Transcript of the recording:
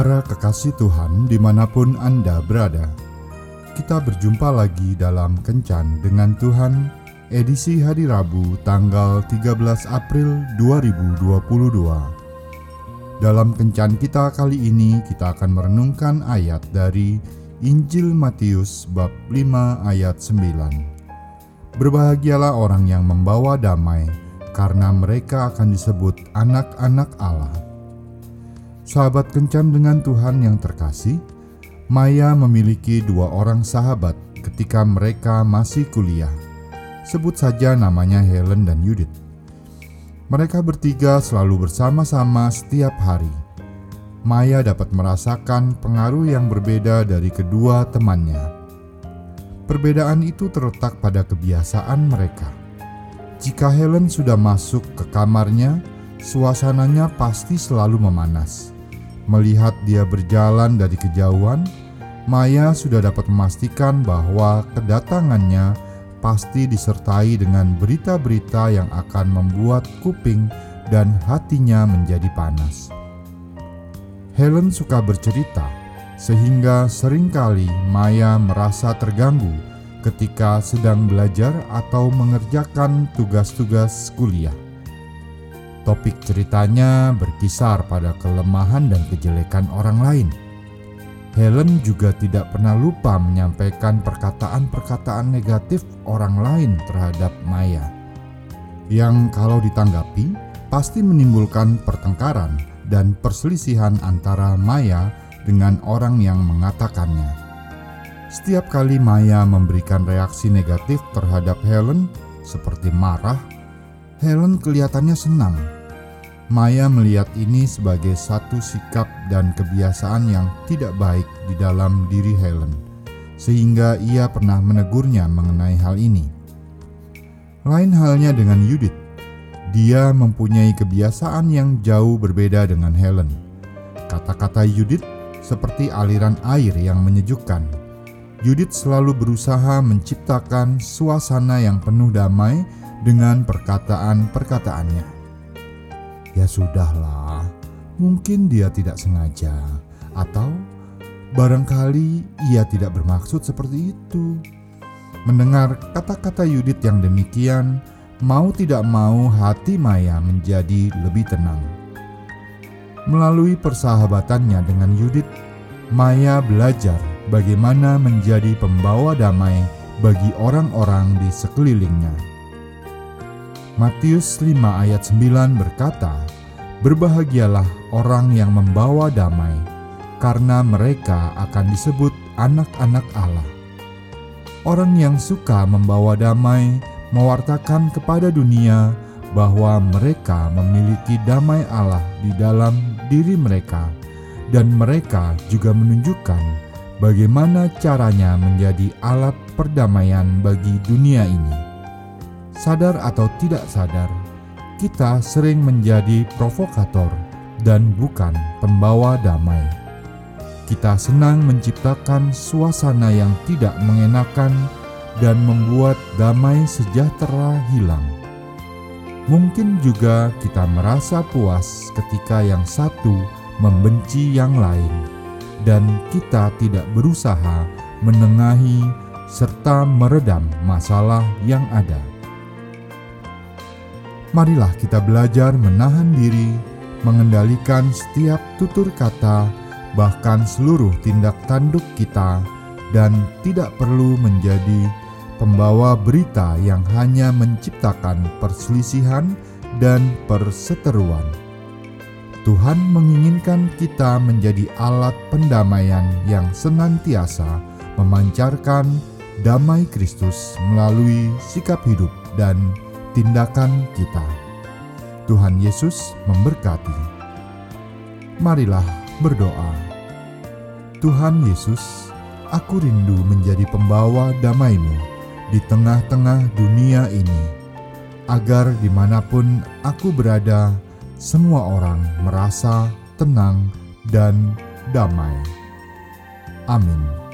Para kekasih Tuhan di mana pun Anda berada, kita berjumpa lagi dalam Kencan dengan Tuhan edisi hari Rabu tanggal 13 April 2022. Dalam Kencan kita kali ini kita akan merenungkan ayat dari Injil Matius bab 5 ayat 9. Berbahagialah orang yang membawa damai, karena mereka akan disebut anak-anak Allah. Sahabat kencan dengan Tuhan yang terkasih, Maya memiliki dua orang sahabat ketika mereka masih kuliah. Sebut saja namanya Helen dan Judith. Mereka bertiga selalu bersama-sama setiap hari. Maya dapat merasakan pengaruh yang berbeda dari kedua temannya. Perbedaan itu terletak pada kebiasaan mereka. Jika Helen sudah masuk ke kamarnya, suasananya pasti selalu memanas. Melihat dia berjalan dari kejauhan, Maya sudah dapat memastikan bahwa kedatangannya pasti disertai dengan berita-berita yang akan membuat kuping dan hatinya menjadi panas. Helen suka bercerita, sehingga sering kali Maya merasa terganggu ketika sedang belajar atau mengerjakan tugas-tugas kuliah. Topik ceritanya berkisar pada kelemahan dan kejelekan orang lain. Helen juga tidak pernah lupa menyampaikan perkataan-perkataan negatif orang lain terhadap Maya, yang kalau ditanggapi pasti menimbulkan pertengkaran dan perselisihan antara Maya dengan orang yang mengatakannya. Setiap kali Maya memberikan reaksi negatif terhadap Helen, seperti marah, Helen kelihatannya senang. Maya melihat ini sebagai satu sikap dan kebiasaan yang tidak baik di dalam diri Helen, sehingga ia pernah menegurnya mengenai hal ini. Lain halnya dengan Judith. Dia mempunyai kebiasaan yang jauh berbeda dengan Helen. Kata-kata Judith seperti aliran air yang menyejukkan. Judith selalu berusaha menciptakan suasana yang penuh damai dengan perkataan-perkataannya. Ya sudahlah, mungkin dia tidak sengaja, atau barangkali ia tidak bermaksud seperti itu. Mendengar kata-kata Yudit yang demikian, mau tidak mau hati Maya menjadi lebih tenang. Melalui persahabatannya dengan Yudit, Maya belajar bagaimana menjadi pembawa damai bagi orang-orang di sekelilingnya. Matius 5 ayat 9 berkata, Berbahagialah orang yang membawa damai, karena mereka akan disebut anak-anak Allah. Orang yang suka membawa damai mewartakan kepada dunia bahwa mereka memiliki damai Allah di dalam diri mereka, dan mereka juga menunjukkan bagaimana caranya menjadi alat perdamaian bagi dunia ini sadar atau tidak sadar, kita sering menjadi provokator dan bukan pembawa damai. Kita senang menciptakan suasana yang tidak mengenakan dan membuat damai sejahtera hilang. Mungkin juga kita merasa puas ketika yang satu membenci yang lain, dan kita tidak berusaha menengahi serta meredam masalah yang ada marilah kita belajar menahan diri, mengendalikan setiap tutur kata, bahkan seluruh tindak tanduk kita, dan tidak perlu menjadi pembawa berita yang hanya menciptakan perselisihan dan perseteruan. Tuhan menginginkan kita menjadi alat pendamaian yang senantiasa memancarkan damai Kristus melalui sikap hidup dan tindakan kita. Tuhan Yesus memberkati. Marilah berdoa. Tuhan Yesus, aku rindu menjadi pembawa damai-Mu di tengah-tengah dunia ini, agar di mana pun aku berada, semua orang merasa tenang dan damai. Amin.